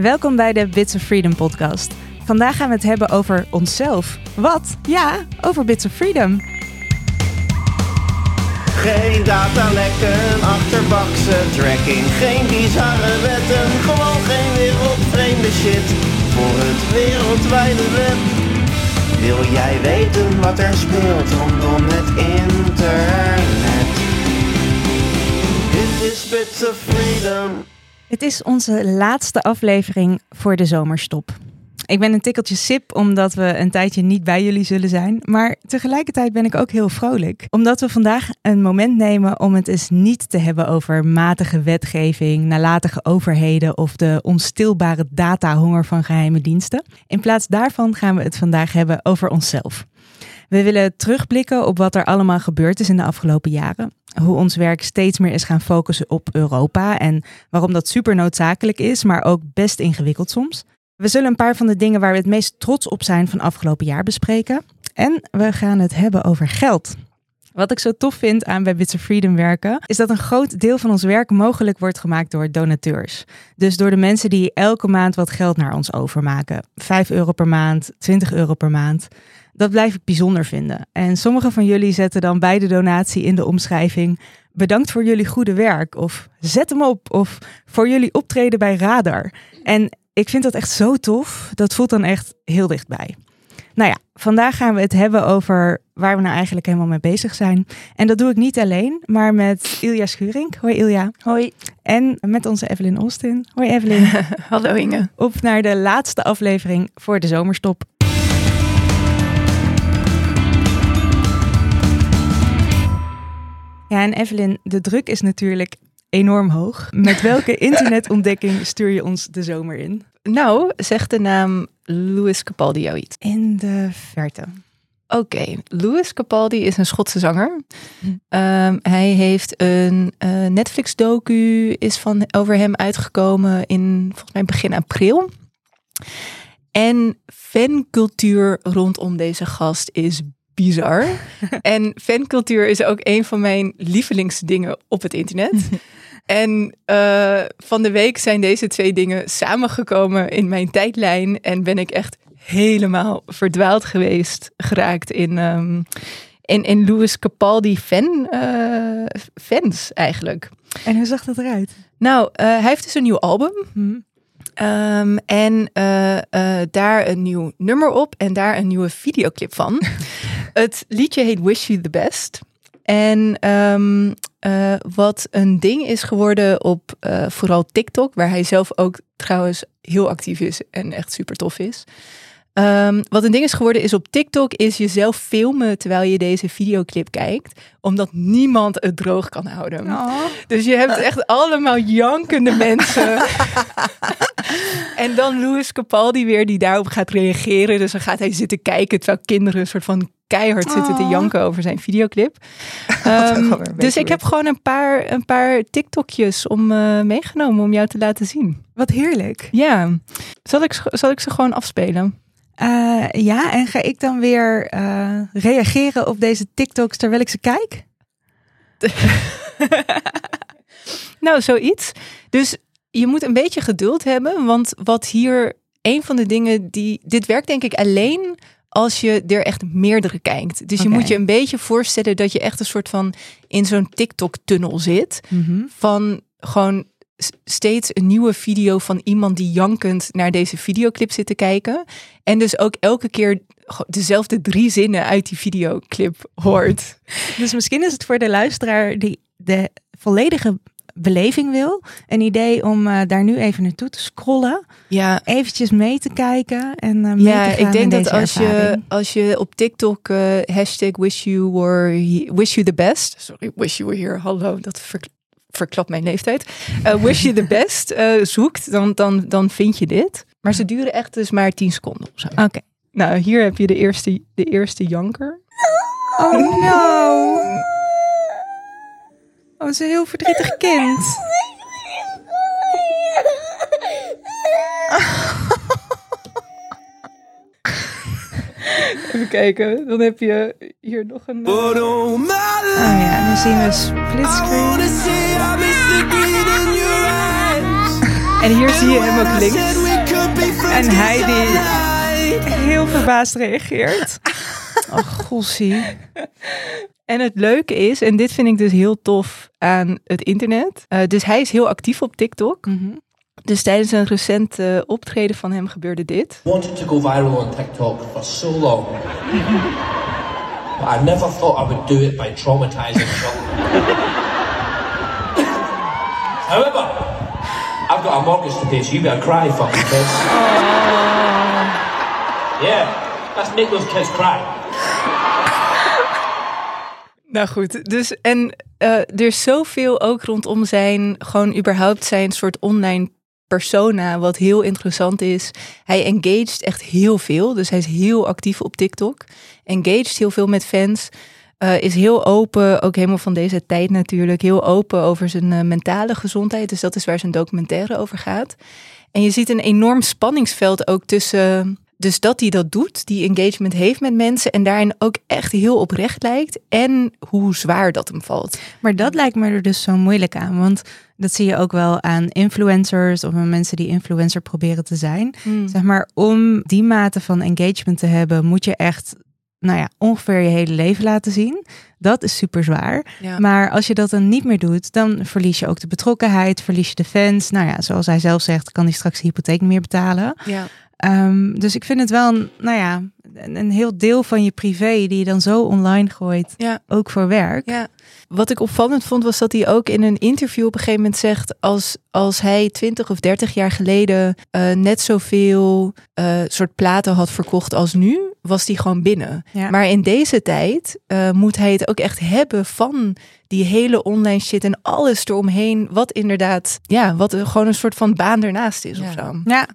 Welkom bij de Bits of Freedom podcast. Vandaag gaan we het hebben over onszelf. Wat? Ja, over Bits of Freedom. Geen datalekken, achterbakse tracking, geen bizarre wetten, gewoon geen wereldvreemde shit voor het wereldwijde web. Wil jij weten wat er speelt rondom het internet? Dit is Bits of Freedom. Het is onze laatste aflevering voor de zomerstop. Ik ben een tikkeltje sip omdat we een tijdje niet bij jullie zullen zijn. Maar tegelijkertijd ben ik ook heel vrolijk. Omdat we vandaag een moment nemen om het eens niet te hebben over matige wetgeving, nalatige overheden of de onstilbare datahonger van geheime diensten. In plaats daarvan gaan we het vandaag hebben over onszelf. We willen terugblikken op wat er allemaal gebeurd is in de afgelopen jaren. Hoe ons werk steeds meer is gaan focussen op Europa en waarom dat super noodzakelijk is, maar ook best ingewikkeld soms. We zullen een paar van de dingen waar we het meest trots op zijn van afgelopen jaar bespreken. En we gaan het hebben over geld. Wat ik zo tof vind aan bij Bits Freedom werken, is dat een groot deel van ons werk mogelijk wordt gemaakt door donateurs. Dus door de mensen die elke maand wat geld naar ons overmaken. 5 euro per maand, 20 euro per maand. Dat blijf ik bijzonder vinden. En sommige van jullie zetten dan bij de donatie in de omschrijving: bedankt voor jullie goede werk. Of zet hem op. Of voor jullie optreden bij Radar. En ik vind dat echt zo tof. Dat voelt dan echt heel dichtbij. Nou ja, vandaag gaan we het hebben over waar we nou eigenlijk helemaal mee bezig zijn. En dat doe ik niet alleen, maar met Ilja Schuring. Hoi Ilja. Hoi. En met onze Evelyn Austin. Hoi Evelyn. Hallo Inge. Op naar de laatste aflevering voor de zomerstop. Ja, en Evelyn, de druk is natuurlijk enorm hoog. Met welke internetontdekking stuur je ons de zomer in? Nou, zegt de naam Louis Capaldi jou iets? In de verte. Oké, Louis Capaldi is een Schotse zanger. Ehm, hij heeft een eh, Netflix-docu is van over hem uitgekomen in volgens mij begin april. En fancultuur rondom deze gast is bizar. en fancultuur is ook een van mijn lievelingsdingen op het internet. En eh, van de week zijn deze twee dingen samengekomen in mijn tijdlijn. En ben ik echt helemaal verdwaald geweest, geraakt in, um, in, in Louis Capaldi fan, uh, fans eigenlijk. En hoe zag dat eruit? Nou, uh, hij heeft dus een nieuw album. Hmm. Um, en daar een nieuw nummer op en daar een nieuwe videoclip van. Het liedje heet Wish You the Best. En um, uh, wat een ding is geworden op uh, vooral TikTok, waar hij zelf ook trouwens heel actief is en echt super tof is. Um, wat een ding is geworden is op TikTok is jezelf filmen terwijl je deze videoclip kijkt, omdat niemand het droog kan houden. Oh. Dus je hebt echt allemaal jankende mensen. en dan Louis Capaldi weer die daarop gaat reageren. Dus dan gaat hij zitten kijken terwijl kinderen een soort van keihard oh. zitten te janken over zijn videoclip. Um, dus ik heb gewoon een paar, een paar TikTokjes om uh, meegenomen om jou te laten zien. Wat heerlijk. Ja. Zal ik, zal ik ze gewoon afspelen? Uh, ja, en ga ik dan weer uh, reageren op deze TikToks terwijl ik ze kijk? nou, zoiets. Dus je moet een beetje geduld hebben, want wat hier een van de dingen die. Dit werkt denk ik alleen als je er echt meerdere kijkt. Dus okay. je moet je een beetje voorstellen dat je echt een soort van in zo'n TikTok-tunnel zit. Mm -hmm. Van gewoon steeds een nieuwe video van iemand die jankend naar deze videoclip zit te kijken. En dus ook elke keer dezelfde drie zinnen uit die videoclip hoort. Dus misschien is het voor de luisteraar die de volledige beleving wil. Een idee om uh, daar nu even naartoe te scrollen. Ja. Eventjes mee te kijken. En uh, mee ja, te gaan ik denk dat als ervaring. je, als je op TikTok uh, hashtag wish you were wish you the best. Sorry, wish you were here. Hallo, dat ver, verklapt mijn leeftijd. Uh, wish you the best zoekt, dan, dan, dan vind je dit. Maar ze duren echt dus maar 10 seconden of zo. Oké. Okay. Nou, hier heb je de eerste, de eerste janker. Oh no. Oh, het is een heel verdrietig kind. Even kijken, dan heb je hier nog een. Oh ja, dan zien we splitscreen. En hier zie je hem ook links. En hij die heel verbaasd reageert. Oh, gossie. En het leuke is, en dit vind ik dus heel tof aan het internet. eh, dus hij is heel actief op TikTok. Dus tijdens een recent eh, optreden van hem gebeurde dit. wanted to go viral on TikTok for so long. but I never thought I would do it by traumatizing children. However, I've got a mortgage to pay, so you better cry, fucking kids. Yeah, let's make those kids cry. Nou goed, dus en eh, er is zoveel ook rondom zijn, gewoon überhaupt zijn soort online persona, wat heel interessant is. Hij engaged echt heel veel, dus hij is heel actief op TikTok. Engaged heel veel met fans. eh, is heel open, ook helemaal van deze tijd natuurlijk, heel open over zijn eh, mentale gezondheid. Dus dat is waar zijn documentaire over gaat. En je ziet een enorm spanningsveld ook tussen. Dus dat hij dat doet, die engagement heeft met mensen en daarin ook echt heel oprecht lijkt. En hoe zwaar dat hem valt. Maar dat lijkt me er dus zo moeilijk aan. Want dat zie je ook wel aan influencers of aan mensen die influencer proberen te zijn. Zeg maar, om die mate van engagement te hebben, moet je echt, nou ja, ongeveer je hele leven laten zien. Dat is super zwaar. Ja. Maar als je dat dan niet meer doet, dan verlies je ook de betrokkenheid, verlies je de fans. Nou ja, zoals hij zelf zegt, kan die straks de hypotheek niet meer betalen. Ja. Ehm, dus ik vind het wel een, nou ja, een, een heel deel van je privé die je dan zo online gooit, Ja. ook voor werk. Ja. Wat ik opvallend vond, was dat hij ook in een interview op een gegeven moment zegt: als, als hij 20 of 30 jaar geleden eh, net zoveel eh soort platen had verkocht als nu, was hij gewoon binnen. Ja. Maar in deze tijd eh, moet hij het ook echt hebben van die hele online shit en alles eromheen, wat inderdaad, ja, wat er gewoon een soort van baan ernaast is of zo. Ja,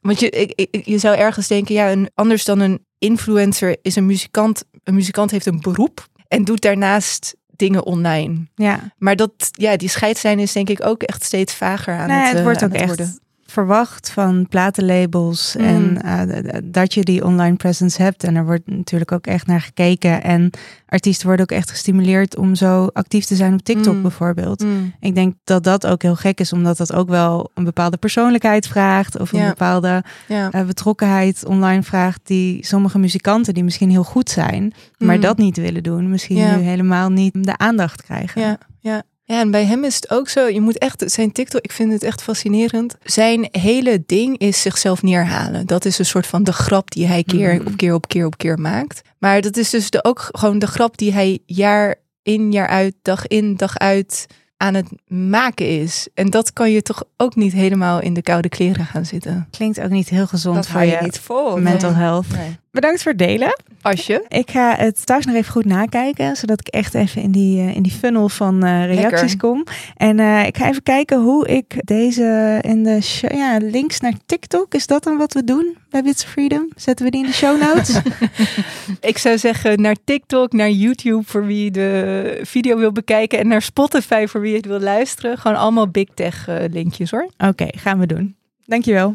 Want je, ik, ik- je zou ergens denken, ja, een, anders dan een influencer is een muzikant. Een muzikant heeft een beroep en doet daarnaast dingen online. ja. Maar dat, ja, die scheidslijn is denk ik ook echt steeds vager aan Nee, het, het eh, wordt aan ook echt worden. Verwacht van platenlabels Mm. en eh, dat je die online presence hebt. En er wordt natuurlijk ook echt naar gekeken. En artiesten worden ook echt gestimuleerd om zo actief te zijn op TikTok Mm. bijvoorbeeld. Mm. Ik denk dat dat ook heel gek is, omdat dat ook wel een bepaalde persoonlijkheid vraagt of een bepaalde eh, betrokkenheid online vraagt die sommige muzikanten die misschien heel goed zijn, maar dat niet willen doen, misschien nu helemaal niet de aandacht krijgen. Ja, ja. Ja, en bij hem is het ook zo. Je moet echt zijn TikTok. Ik vind het echt fascinerend. Zijn hele ding is zichzelf neerhalen. Dat is een soort van de grap die hij keer Mhm. op keer op keer op keer maakt. Maar dat is dus de, ook gewoon de grap die hij jaar in jaar uit, dag in dag uit aan het maken is. En dat kan je toch ook niet helemaal in de koude kleren gaan zitten. Klinkt ook niet heel gezond Dat voor je je niet vol. mental health. Nee. Bedankt voor het delen. Als je. Ik ga het thuis nog even goed nakijken, zodat ik echt even in die, eh, in die funnel van eh, reacties Lekker. kom. En eh, ik ga even kijken hoe ik deze in de show, ja, links naar TikTok, is dat dan wat we doen bij Bits of Freedom? Zetten we die in de show notes? Ik zou zeggen naar TikTok, naar YouTube voor wie de video wil bekijken. En naar Spotify voor wie het wil luisteren. Gewoon allemaal big tech linkjes hoor. Oké, gaan we doen. Dankjewel.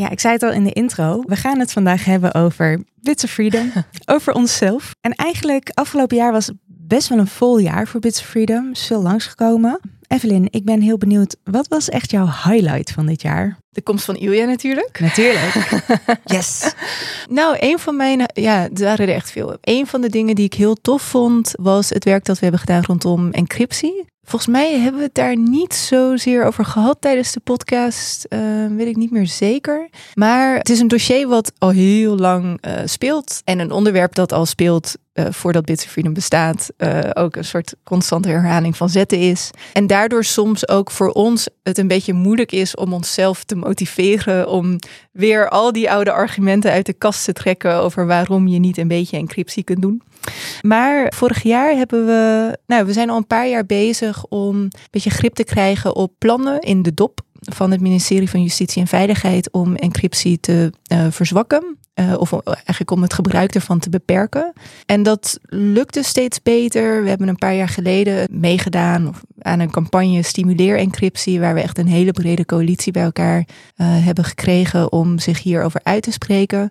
Ja, ik zei het al in de intro. We gaan het vandaag hebben over Bits of Freedom, over onszelf. En eigenlijk afgelopen jaar was best wel een vol jaar voor Bits of Freedom. Is veel langsgekomen. Evelyn, ik ben heel benieuwd. Wat was echt jouw highlight van dit jaar? De komst van Ilja natuurlijk. Natuurlijk. Yes. Nou, een van mijn, ja, er waren er echt veel. Een van de dingen die ik heel tof vond, was het werk dat we hebben gedaan rondom encryptie. Volgens mij hebben we het daar niet zozeer over gehad tijdens de podcast. eh, weet ik niet meer zeker. Maar het is een dossier wat al heel lang eh, speelt. En een onderwerp dat al speelt eh, voordat Bits Freedom bestaat. eh, ook een soort constante herhaling van zetten is. En daardoor soms ook voor ons het een beetje moeilijk is om onszelf te motiveren. Om weer al die oude argumenten uit de kast te trekken over waarom je niet een beetje encryptie kunt doen. Maar vorig jaar hebben we, nou, we zijn al een paar jaar bezig om een beetje grip te krijgen op plannen in de dop van het ministerie van Justitie en Veiligheid om encryptie te eh, verzwakken. eh, of eigenlijk om het gebruik ervan te beperken. En dat lukte steeds beter. We hebben een paar jaar geleden meegedaan aan een campagne Stimuleer Encryptie, waar we echt een hele brede coalitie bij elkaar eh, hebben gekregen om zich hierover uit te spreken.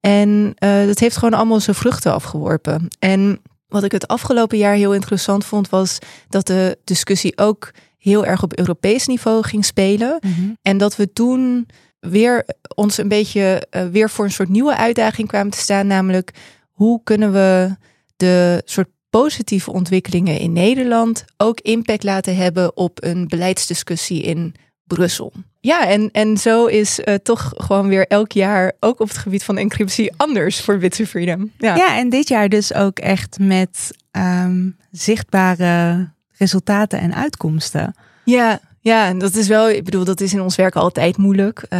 En dat heeft gewoon allemaal zijn vruchten afgeworpen. En Wat ik het afgelopen jaar heel interessant vond, was dat de discussie ook heel erg op Europees niveau ging spelen. En dat we toen weer ons een beetje eh, weer voor een soort nieuwe uitdaging kwamen te staan. Namelijk, hoe kunnen we de soort positieve ontwikkelingen in Nederland ook impact laten hebben op een beleidsdiscussie in Brussel. Ja, en, en zo is eh, toch gewoon weer elk jaar, ook op het gebied van encryptie, anders voor Bits Freedom. Ja. Ja, en dit jaar dus ook echt met ehm, zichtbare resultaten en uitkomsten. Ja, ja, dat is wel, ik bedoel, dat is in ons werk altijd moeilijk. Uh,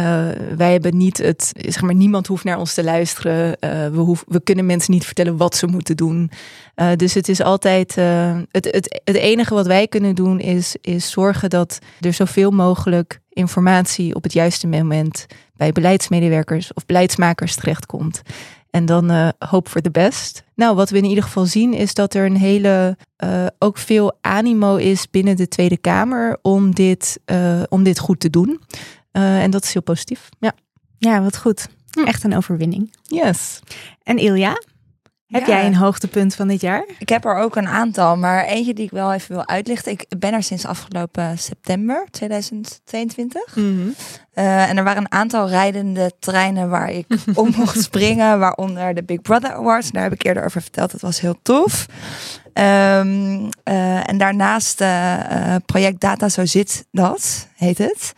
wij hebben niet het, zeg maar, niemand hoeft naar ons te luisteren. Uh, we, we kunnen mensen niet vertellen wat ze moeten doen. Uh, dus het is altijd, het, het, het enige wat wij kunnen doen is, is zorgen dat er zoveel mogelijk informatie op het juiste moment bij beleidsmedewerkers of beleidsmakers terechtkomt. En dan uh, hoop voor de best. Nou, wat we in ieder geval zien is dat er een hele, uh, ook veel animo is binnen de Tweede Kamer om dit, uh, om dit goed te doen. en dat is heel positief. Ja, ja wat goed. Echt een overwinning. Yes. En Ilja, heb Ja. jij een hoogtepunt van dit jaar? Ik heb er ook een aantal, maar eentje die ik wel even wil uitlichten. Ik ben er sinds afgelopen september 2022. Eh, en er waren een aantal rijdende treinen waar ik om mocht springen, waaronder de Big Brother Awards. Daar heb ik eerder over verteld. Dat was heel tof. Ehm, eh, en daarnaast eh, project Data Zo Zit Dat, heet het.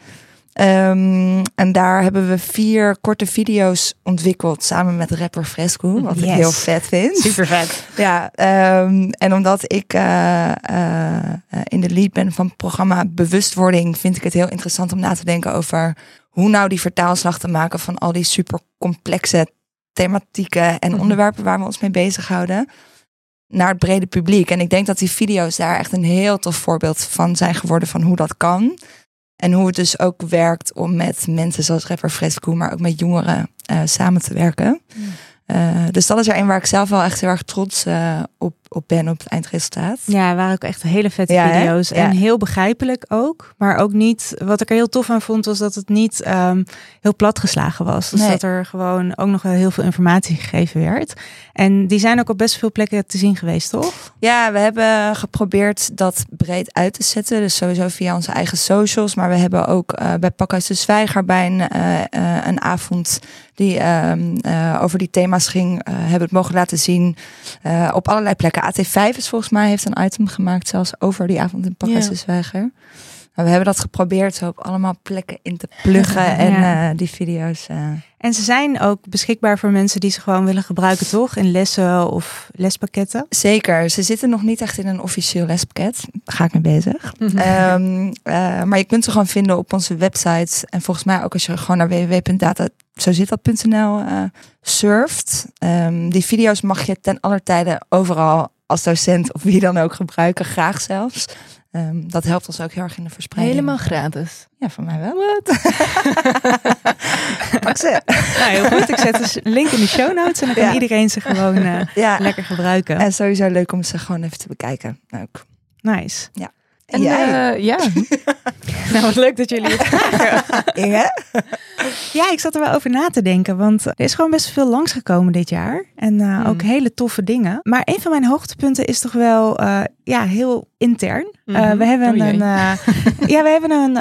Ehm, en daar hebben we vier korte video's ontwikkeld samen met rapper Fresco, wat ik heel vet vind. Super vet. Ja, ehm, en omdat ik eh, eh, in de lead ben van het programma Bewustwording, vind ik het heel interessant om na te denken over hoe nou die vertaalslag te maken van al die super complexe thematieken en Mhm. onderwerpen waar we ons mee bezighouden naar het brede publiek. En ik denk dat die video's daar echt een heel tof voorbeeld van zijn geworden van hoe dat kan. En hoe het dus ook werkt om met mensen zoals rapper Fresco, maar ook met jongeren eh, samen te werken. Eh, dus dat is er een waar ik zelf wel echt heel erg trots eh, op, op ben op het eindresultaat. Ja, waren ook echt hele vette Ja, hè? video's. Ja. En heel begrijpelijk ook. Maar ook niet, wat ik er heel tof aan vond, was dat het niet ehm, heel platgeslagen was. Dus Nee. dat er gewoon ook nog wel heel veel informatie gegeven werd. En die zijn ook op best veel plekken te zien geweest, toch? Ja, we hebben geprobeerd dat breed uit te zetten. Dus sowieso via onze eigen socials. Maar we hebben ook eh, bij Pakhuis de Zwijger bij een, eh, eh, een avond die ehm, eh, over die thema's ging. hebben het mogen laten zien op allerlei plekken. AT5 is volgens mij heeft een item gemaakt zelfs over die avond in Pakhuis Ja. de Zwijger. Maar we hebben dat geprobeerd zo op allemaal plekken in te pluggen. En Ja. eh, die video's... eh, En ze zijn ook beschikbaar voor mensen die ze gewoon willen gebruiken, toch? In lessen of lespakketten. Zeker, ze zitten nog niet echt in een officieel lespakket. Daar ga ik mee bezig. Ehm, eh, maar je kunt ze gewoon vinden op onze website. En volgens mij ook als je gewoon naar eh surft. Ehm, die video's mag je ten aller tijde overal als docent of wie dan ook gebruiken. Graag zelfs. Ehm, dat helpt ons ook heel erg in de verspreiding. Helemaal gratis. Ja, voor mij wel. Pak ze. Nou, heel goed. Ik zet dus een link in de show notes en dan kan Ja. iedereen ze gewoon eh, Ja, lekker gebruiken. en sowieso leuk om ze gewoon even te bekijken. Ook. Nice. En jij? eh, ja, Nou, wat leuk dat jullie het vragen. Inge? Ja, ik zat er wel over na te denken, want er is gewoon best veel langsgekomen dit jaar. En eh, Hmm. ook hele toffe dingen. Maar een van mijn hoogtepunten is toch wel eh, ja, heel intern. Mhm. we hebben Oh een, ja, we hebben een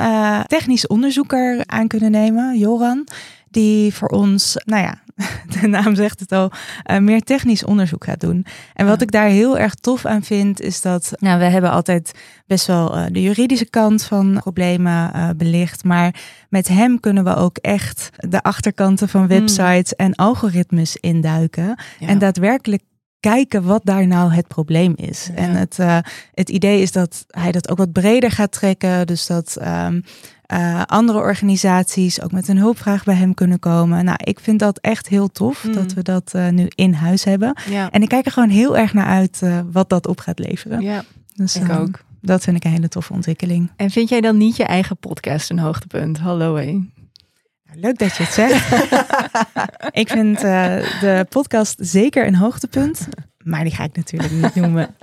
technisch onderzoeker aan kunnen nemen, Joran. Die voor ons, nou ja, de naam zegt het al, eh, meer technisch onderzoek gaat doen. En wat Ja. ik daar heel erg tof aan vind, is dat nou, we hebben altijd best wel eh, de juridische kant van problemen eh, belicht. Maar met hem kunnen we ook echt de achterkanten van websites en algoritmes induiken. Ja. En daadwerkelijk kijken wat daar nou het probleem is. Ja. En het, het idee is dat hij dat ook wat breder gaat trekken. Dus dat ehm, eh, andere organisaties ook met een hulpvraag bij hem kunnen komen. Nou, ik vind dat echt heel tof Mm. dat we dat eh, nu in huis hebben. ja. En ik kijk er gewoon heel erg naar uit eh, wat dat op gaat leveren. ja, Dus, ik ook. Dat vind ik een hele toffe ontwikkeling. En vind jij dan niet je eigen podcast een hoogtepunt? Hallo hé. Leuk dat je het zegt. ik vind de podcast zeker een hoogtepunt. Maar die ga ik natuurlijk niet noemen.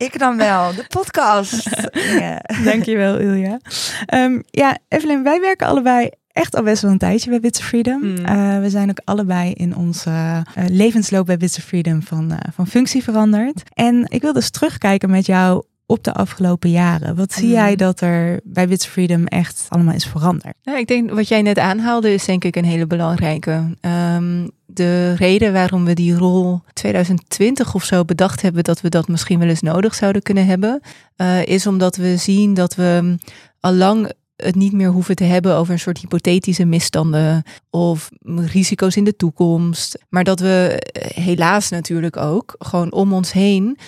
Ik dan wel, de podcast. Inge. Dankjewel, Ilja. Ehm, ja, Evelyn, wij werken allebei echt al best wel een tijdje bij Bits of Freedom. Mm. Eh, we zijn ook allebei in onze eh, levensloop bij Bits of Freedom van, eh, van functie veranderd. En ik wil dus terugkijken met jou op de afgelopen jaren. Wat zie Mm. jij dat er bij Bits of Freedom echt allemaal is veranderd? Nou, ik denk wat jij net aanhaalde is denk ik een hele belangrijke. Ehm, de reden waarom we die rol 2020 of zo bedacht hebben dat we dat misschien wel eens nodig zouden kunnen hebben, eh, is omdat we zien dat we allang het niet meer hoeven te hebben over een soort hypothetische misstanden of risico's in de toekomst. Maar dat we eh, helaas natuurlijk ook gewoon om ons heen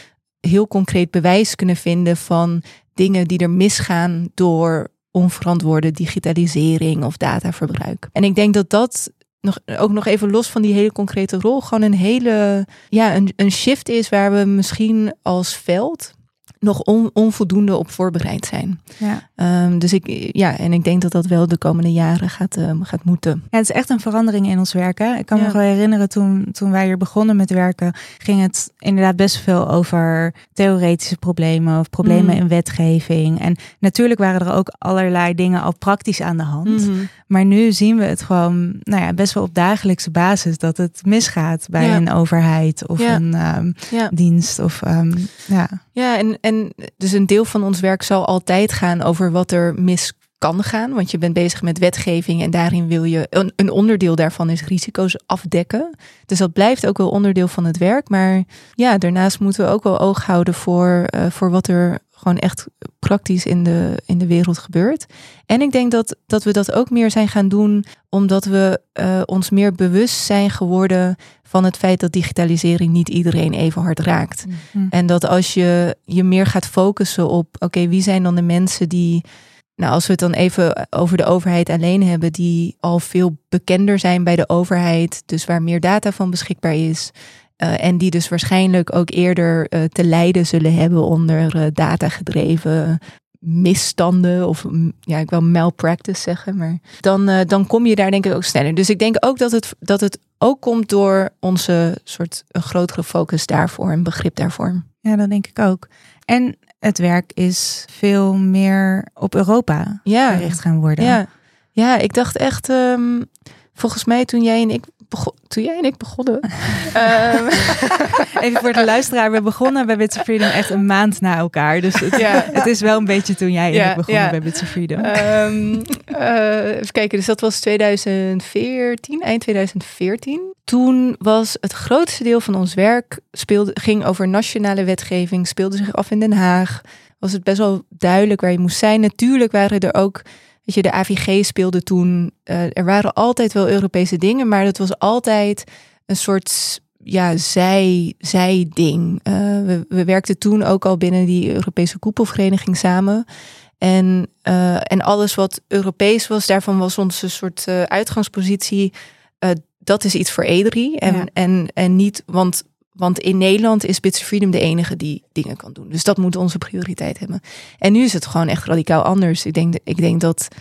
heel concreet bewijs kunnen vinden van dingen die er misgaan door onverantwoorde digitalisering of dataverbruik. En ik denk dat dat nog, ook nog even los van die hele concrete rol, gewoon een hele, ja, een, een shift is waar we misschien als veld nog on, onvoldoende op voorbereid zijn. Ja. Ehm, dus ik, ja, en ik denk dat dat wel de komende jaren gaat, eh, gaat moeten. Ja, het is echt een verandering in ons werken. Ik kan me Ja. wel herinneren toen, toen wij hier begonnen met werken, ging het inderdaad best veel over theoretische problemen of problemen Mm. in wetgeving. En natuurlijk waren er ook allerlei dingen al praktisch aan de hand. Mhm. Maar nu zien we het gewoon nou ja, best wel op dagelijkse basis dat het misgaat bij Ja. een overheid of Ja. een ehm, Ja. dienst. Of, ehm, ja. Ja, en, en dus een deel van ons werk zal altijd gaan over wat er mis kan gaan. Want je bent bezig met wetgeving en daarin wil je. Een, een onderdeel daarvan is risico's afdekken. Dus dat blijft ook wel onderdeel van het werk. Maar ja, daarnaast moeten we ook wel oog houden voor, eh, voor wat er gewoon echt praktisch in de, in de wereld gebeurt. En ik denk dat, dat we dat ook meer zijn gaan doen omdat we eh, ons meer bewust zijn geworden van het feit dat digitalisering niet iedereen even hard raakt. Hm. En dat als je je meer gaat focussen op, oké, wie zijn dan de mensen die, nou als we het dan even over de overheid alleen hebben, die al veel bekender zijn bij de overheid, dus waar meer data van beschikbaar is. Eh, en die dus waarschijnlijk ook eerder eh, te lijden zullen hebben onder eh, datagedreven misstanden of mm, ja, ik wil malpractice zeggen, maar dan, dan kom je daar denk ik ook sneller. Dus ik denk ook dat het, dat het ook komt door onze soort een grotere focus daarvoor en begrip daarvoor. ja, dat denk ik ook. En het werk is veel meer op Europa Ja, gericht gaan worden. ja. ja ik dacht echt, ehm, volgens mij toen jij en ik, bego- toen jij en ik begonnen. ehm, Even voor de luisteraar, we begonnen bij Bits of Freedom echt een maand na elkaar. Dus het, Ja. het is wel een beetje toen jij en Ja, ik begonnen ja. bij Bits of Freedom. Ehm, eh, even kijken, dus dat was 2014, eind 2014. Toen was het grootste deel van ons werk speelde, ging over nationale wetgeving, speelde zich af in Den Haag. Was het best wel duidelijk waar je moest zijn. Natuurlijk waren er ook, weet je, de AVG speelde toen. eh, er waren altijd wel Europese dingen, maar dat was altijd een soort ja, zij, zij ding. Eh, we, we werkten toen ook al binnen die Europese koepelvereniging samen. En, eh, en alles wat Europees was, daarvan was onze soort uitgangspositie. dat is iets voor E3. En, Ja. en, en niet, want, want in Nederland is Bits of Freedom de enige die dingen kan doen. Dus dat moet onze prioriteit hebben. En nu is het gewoon echt radicaal anders. Ik denk, ik denk dat 80%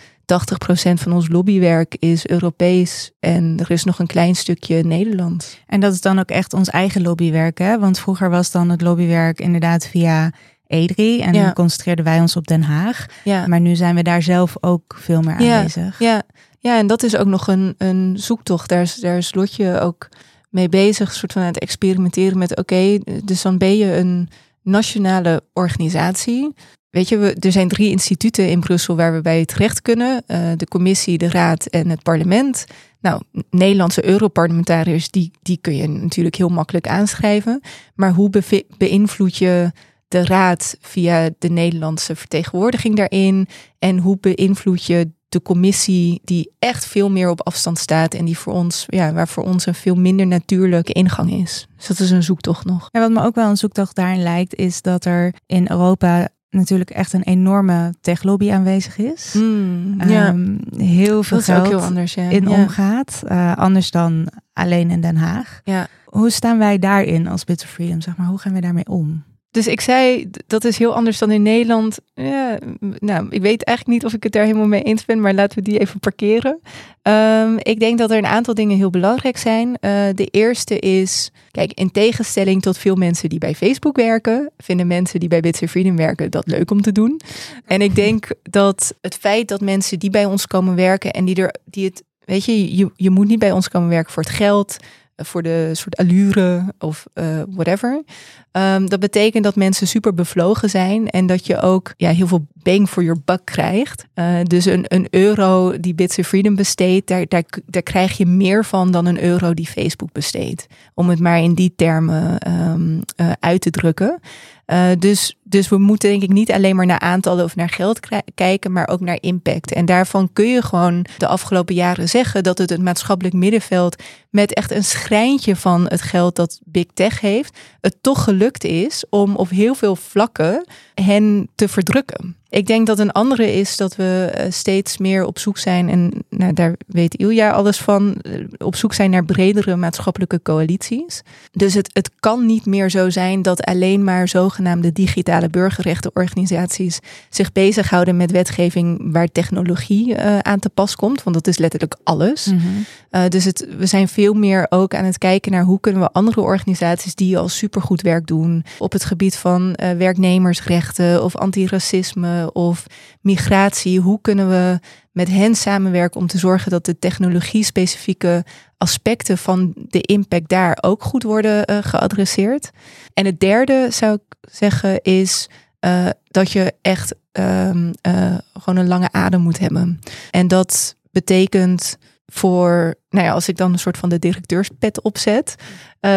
van ons lobbywerk is Europees. En er is nog een klein stukje Nederlands. En dat is dan ook echt ons eigen lobbywerk. Hè? Want vroeger was dan het lobbywerk inderdaad via E3. En Ja. dan concentreerden wij ons op Den Haag. Ja. Maar nu zijn we daar zelf ook veel meer Ja. aanwezig. Ja, ja, en dat is ook nog een, een zoektocht. Daar is, daar is Lotje ook mee bezig, soort van aan het experimenteren met, oké, dus dan ben je een nationale organisatie. Weet je, we, er zijn drie instituten in Brussel waar we bij terecht kunnen. Eh, de commissie, de raad en het parlement. Nou, Nederlandse Europarlementariërs, die, die kun je natuurlijk heel makkelijk aanschrijven. Maar hoe beïnvloed je de raad via de Nederlandse vertegenwoordiging daarin? En hoe beïnvloed je de commissie die echt veel meer op afstand staat en die voor ons, ja, waar voor ons een veel minder natuurlijke ingang is. Dus dat is een zoektocht nog. En wat me ook wel een zoektocht daarin lijkt, is dat er in Europa natuurlijk echt een enorme techlobby aanwezig is. ja, Ehm, heel veel dat is ook geld heel anders. Ja. in ja. omgaat. eh, anders dan alleen in Den Haag. Ja. Hoe staan wij daarin als Bits of Freedom? Zeg maar, hoe gaan we daarmee om? Dus ik zei, dat is heel anders dan in Nederland. Ja, nou, ik weet eigenlijk niet of ik het daar helemaal mee eens ben, maar laten we die even parkeren. Ehm, ik denk dat er een aantal dingen heel belangrijk zijn. Eh, de eerste is, kijk, in tegenstelling tot veel mensen die bij Facebook werken, vinden mensen die bij Bits Freedom werken dat leuk om te doen. En ik denk dat het feit dat mensen die bij ons komen werken en die er, die het, weet je, je, je moet niet bij ons komen werken voor het geld, voor de soort allure of eh, whatever. Ehm, dat betekent dat mensen super bevlogen zijn en dat je ook ja, heel veel bang for your buck krijgt. Eh, dus een, een euro die Bits of Freedom besteedt, daar, daar, daar krijg je meer van dan een euro die Facebook besteedt. Om het maar in die termen ehm, eh, uit te drukken. Eh, dus, dus we moeten denk ik niet alleen maar naar aantallen of naar geld kijken, maar ook naar impact. En daarvan kun je gewoon de afgelopen jaren zeggen dat het het maatschappelijk middenveld met echt een schrijntje van het geld dat Big Tech heeft, het toch gelukt is om op heel veel vlakken hen te verdrukken. Ik denk dat een andere is dat we eh, steeds meer op zoek zijn, en nou, daar weet Ilja alles van, eh, op zoek zijn naar bredere maatschappelijke coalities. Dus het, het kan niet meer zo zijn dat alleen maar zogenaamde digitale burgerrechtenorganisaties zich bezighouden met wetgeving waar technologie eh, aan te pas komt, want dat is letterlijk alles. Mhm. Uh, dus het, we zijn veel meer ook aan het kijken naar hoe kunnen we andere organisaties die al supergoed werk doen op het gebied van uh, werknemersrechten of antiracisme of migratie, hoe kunnen we met hen samenwerken om te zorgen dat de technologie-specifieke aspecten van de impact daar ook goed worden uh, geadresseerd. En het derde zou ik zeggen is uh, dat je echt um, uh, gewoon een lange adem moet hebben. En dat betekent voor, nou ja, als ik dan een soort van de directeurspet opzet,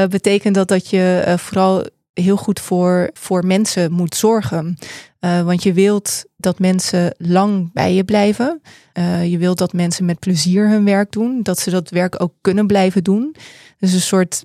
betekent dat dat je vooral heel goed voor, voor mensen moet zorgen. Uh, want je wilt dat mensen lang bij je blijven. Uh, je wilt dat mensen met plezier hun werk doen. Dat ze dat werk ook kunnen blijven doen. Dus een soort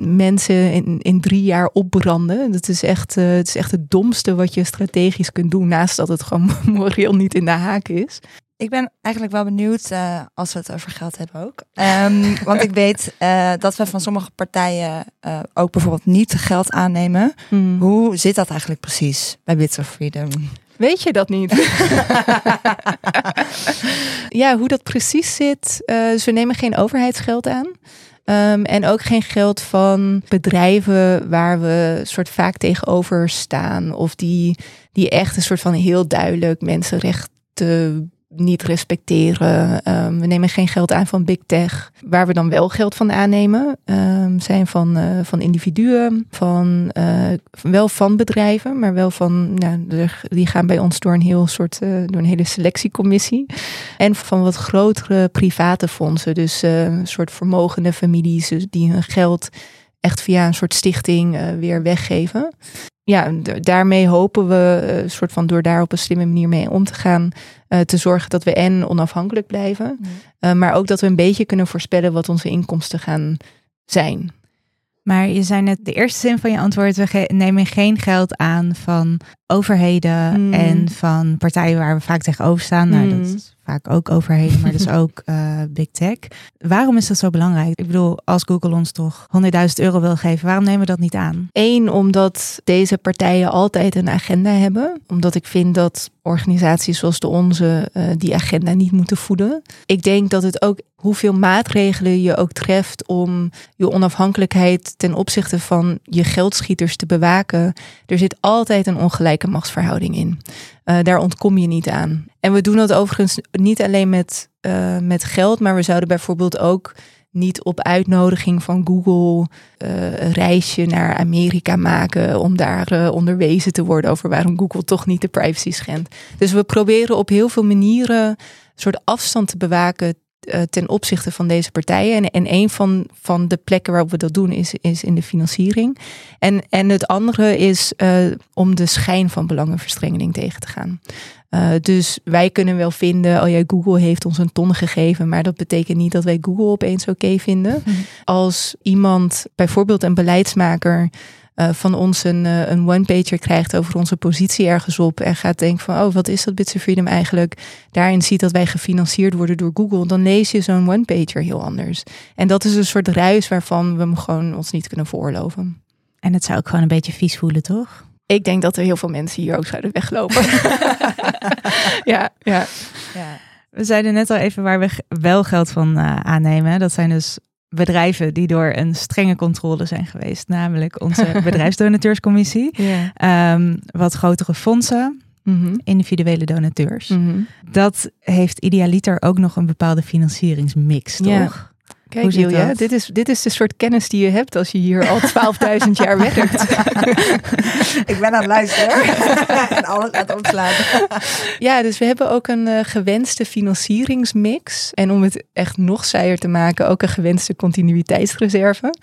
mensen in, in drie jaar opbranden. Dat is echt, uh, het is echt het domste wat je strategisch kunt doen. Naast dat het gewoon moreel niet in de haak is. Ik ben eigenlijk wel benieuwd, uh, als we het over geld hebben ook. Um, want ik weet uh, dat we van sommige partijen uh, ook bijvoorbeeld niet geld aannemen. Hmm. Hoe zit dat eigenlijk precies bij Bits of Freedom? Weet je dat niet? ja, hoe dat precies zit. dus we nemen geen overheidsgeld aan. Um, en ook geen geld van bedrijven waar we soort vaak tegenover staan. Of die, die echt een soort van heel duidelijk mensenrechten niet respecteren. Um, we nemen geen geld aan van big tech. Waar we dan wel geld van aannemen, um, zijn van, uh, van individuen, van uh, wel van bedrijven, maar wel van, nou, die gaan bij ons door een heel soort, uh, door een hele selectiecommissie. En van wat grotere private fondsen, dus een soort vermogende families dus die hun geld echt via een soort stichting weer weggeven ja, daarmee hopen we, uh, soort van door daar op een slimme manier mee om te gaan, uh, te zorgen dat we en onafhankelijk blijven, mm. maar ook dat we een beetje kunnen voorspellen wat onze inkomsten gaan zijn. Maar je zei net, de eerste zin van je antwoord, we nemen geen geld aan van overheden mm. en van partijen waar we vaak tegenover staan. Nou, dat is vaak ook overheden, maar dus ook uh, big tech. Waarom is dat zo belangrijk? Ik bedoel, als Google ons toch 100.000 euro wil geven, waarom nemen we dat niet aan? Eén, omdat deze partijen altijd een agenda hebben. Omdat ik vind dat organisaties zoals de onze uh, die agenda niet moeten voeden. Ik denk dat het ook hoeveel maatregelen je ook treft om je onafhankelijkheid ten opzichte van je geldschieters te bewaken. Er zit altijd een ongelijke machtsverhouding in. Uh, daar ontkom je niet aan. En we doen dat overigens niet alleen met, uh, met geld, maar we zouden bijvoorbeeld ook niet op uitnodiging van Google uh, een reisje naar Amerika maken om daar uh, onderwezen te worden over waarom Google toch niet de privacy schendt. Dus we proberen op heel veel manieren een soort afstand te bewaken ten opzichte van deze partijen. En, en een van, van de plekken waarop we dat doen is, is in de financiering. En, en het andere is uh, om de schijn van belangenverstrengeling tegen te gaan. Uh, dus wij kunnen wel vinden, oh ja, Google heeft ons een ton gegeven, maar dat betekent niet dat wij Google opeens oké okay vinden. Mm. Als iemand, bijvoorbeeld een beleidsmaker, uh, van ons een, uh, een one-pager krijgt over onze positie ergens op en gaat denken van, oh, wat is dat Bits of Freedom eigenlijk? Daarin ziet dat wij gefinancierd worden door Google, dan lees je zo'n one-pager heel anders. En dat is een soort ruis waarvan we hem gewoon ons niet kunnen veroorloven. En het zou ook gewoon een beetje vies voelen, toch? Ik denk dat er heel veel mensen hier ook zouden weglopen. ja, ja. Ja. We zeiden net al even waar we wel geld van eh, aannemen. Dat zijn dus bedrijven die door een strenge controle zijn geweest. Namelijk onze bedrijfsdonateurscommissie. Ehm, wat grotere fondsen, Mhm. individuele donateurs. Mhm. Dat heeft idealiter ook nog een bepaalde financieringsmix, toch? Ja. Kijk, Hoe dat? dit is, dit is de soort kennis die je hebt als je hier al 12.000 jaar werkt. Ik ben aan het luisteren en alles aan het opslaan. Ja, dus we hebben ook een eh, gewenste financieringsmix. En om het echt nog saaier te maken, ook een gewenste continuïteitsreserve.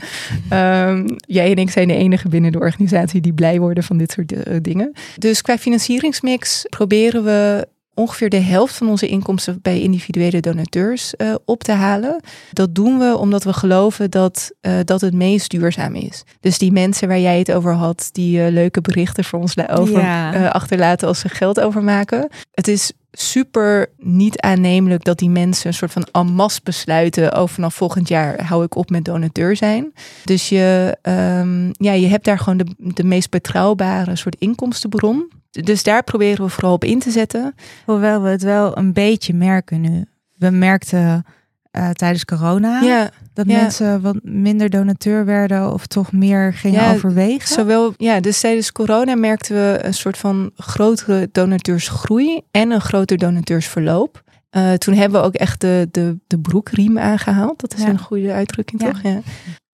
Ehm, jij en ik zijn de enige binnen de organisatie die blij worden van dit soort eh, dingen. Dus qua financieringsmix proberen we ongeveer de helft van onze inkomsten bij individuele donateurs eh, op te halen. Dat doen we omdat we geloven dat eh, dat het meest duurzaam is. Dus die mensen waar jij het over had, die eh, leuke berichten voor ons over, Ja. achterlaten als ze geld overmaken. Het is super niet aannemelijk dat die mensen een soort van masse besluiten. Oh, vanaf volgend jaar hou ik op met donateur zijn. Dus je, ehm, ja, je hebt daar gewoon de, de meest betrouwbare soort inkomstenbron. Dus daar proberen we vooral op in te zetten. Hoewel we het wel een beetje merken nu. We merkten eh, tijdens corona Ja, dat ja. mensen wat minder donateur werden of toch meer gingen Ja, overwegen. Zowel, ja, dus tijdens corona merkten we een soort van grotere donateursgroei en een groter donateursverloop. Eh, toen hebben we ook echt de, de, de broekriem aangehaald. Dat is een goede uitdrukking, toch? Ja.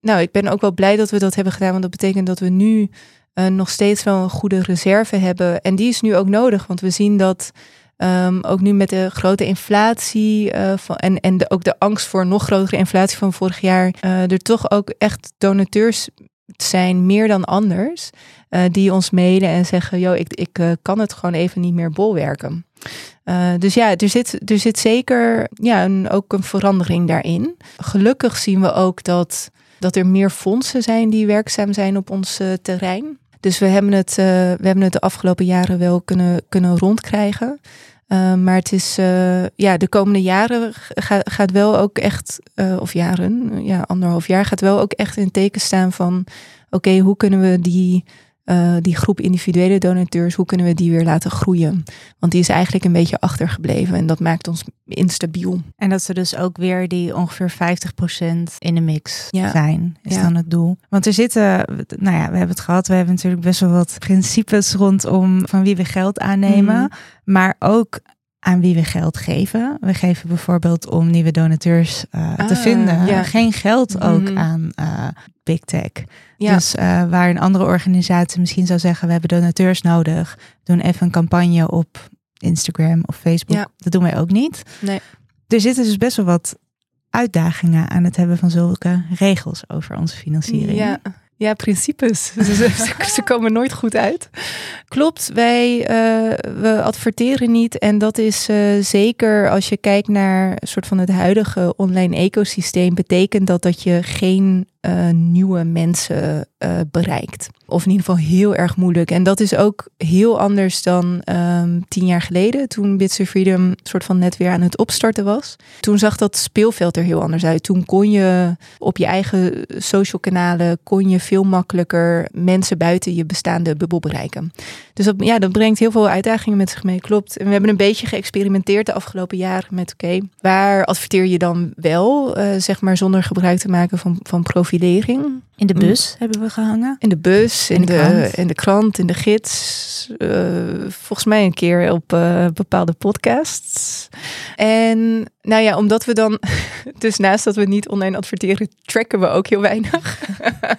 Nou, ik ben ook wel blij dat we dat hebben gedaan, want dat betekent dat we nu eh, nog steeds wel een goede reserve hebben. En die is nu ook nodig, want we zien dat ehm, ook nu met de grote inflatie eh, van, en, en de, ook de angst voor nog grotere inflatie van vorig jaar, eh, er toch ook echt donateurs zijn meer dan anders. die ons mailen en zeggen: Yo, ik, ik kan het gewoon even niet meer bolwerken. Eh, dus ja, er zit, er zit zeker ja, een, ook een verandering daarin. Gelukkig zien we ook dat, dat er meer fondsen zijn die werkzaam zijn op ons terrein. Dus we hebben het, eh, we hebben het de afgelopen jaren wel kunnen, kunnen rondkrijgen. Eh, maar het is, eh, ja, de komende jaren ga- gaat wel ook echt, eh, of jaren, ja, anderhalf jaar, gaat wel ook echt in teken staan van: oké, hoe kunnen we die, eh, die groep individuele donateurs, hoe kunnen we die weer laten groeien? Want die is eigenlijk een beetje achtergebleven en dat maakt ons instabiel. En dat ze dus ook weer die ongeveer 50% in de mix Ja. zijn, is Ja. dan het doel. Want er zitten, nou ja, we hebben het gehad, we hebben natuurlijk best wel wat principes rondom van wie we geld aannemen, Mhm. maar ook aan wie we geld geven. We geven bijvoorbeeld om nieuwe donateurs eh, te Ah, vinden ja. geen geld ook Mhm. aan eh, big tech. Ja, Dus eh, waar een andere organisatie misschien zou zeggen, we hebben donateurs nodig, doen even een campagne op Instagram of Facebook. Ja. Dat doen wij ook niet. Nee. Er zitten dus best wel wat uitdagingen aan het hebben van zulke regels over onze financiering. Ja, ja principes. ze, komen nooit goed uit. Klopt, wij eh, we adverteren niet. En dat is eh, zeker als je kijkt naar soort van het huidige online ecosysteem, betekent dat dat je geen eh, nieuwe mensen eh, bereikt. Of in ieder geval heel erg moeilijk. En dat is ook heel anders dan ehm, tien jaar geleden, toen Bits of Freedom soort van net weer aan het opstarten was. Toen zag dat speelveld er heel anders uit. Toen kon je op je eigen social kanalen kon je veel makkelijker mensen buiten je bestaande bubbel bereiken. Dus ja, dat brengt heel veel uitdagingen met zich mee, klopt. En we hebben een beetje geëxperimenteerd de afgelopen jaren met, oké, waar adverteer je dan wel, eh, zeg maar zonder gebruik te maken van, van profilering? In de bus hebben we gehangen. In de bus, in, In de de, krant. in de krant, in de gids. eh, volgens mij een keer op eh, bepaalde podcasts. En nou ja, omdat we dan, dus naast dat we niet online adverteren, tracken we ook heel weinig.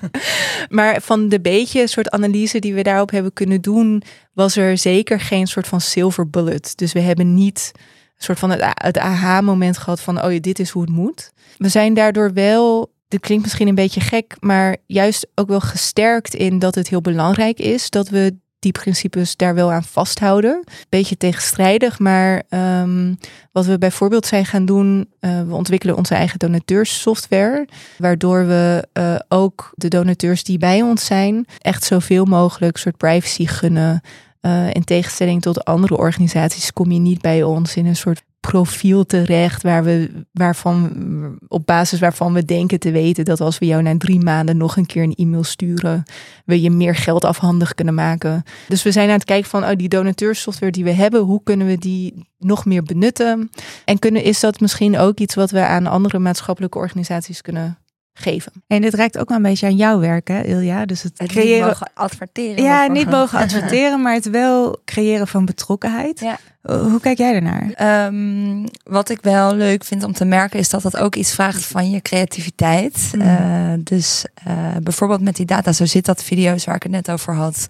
maar van de beetje soort analyse die we daarop hebben kunnen doen, was er zeker geen soort van silver bullet. Dus we hebben niet een soort van het, het aha-moment gehad van, oh ja, dit is hoe het moet. We zijn daardoor wel dit klinkt misschien een beetje gek, maar juist ook wel gesterkt in dat het heel belangrijk is dat we die principes daar wel aan vasthouden. Beetje tegenstrijdig, maar ehm, wat we bijvoorbeeld zijn gaan doen, eh, we ontwikkelen onze eigen donateurssoftware, waardoor we eh, ook de donateurs die bij ons zijn echt zoveel mogelijk soort privacy gunnen. Eh, in tegenstelling tot andere organisaties kom je niet bij ons in een soort profiel terecht waar we, waarvan, op basis waarvan we denken te weten dat als we jou na drie maanden nog een keer een e-mail sturen, we je meer geld afhandig kunnen maken. Dus we zijn aan het kijken van oh, die donateursoftware die we hebben, hoe kunnen we die nog meer benutten? En kunnen, is dat misschien ook iets wat we aan andere maatschappelijke organisaties kunnen geven. En dit reikt ook wel een beetje aan jouw werk, hè, Ilja? Dus het, Het creëren. niet mogen adverteren. ja, niet mogen adverteren, maar het wel creëren van betrokkenheid. Ja. Hoe kijk jij daarnaar? Ehm, wat ik wel leuk vind om te merken is dat dat ook iets vraagt van je creativiteit. Mm. Eh, dus eh, bijvoorbeeld met die data, zo zit dat video's waar ik het net over had.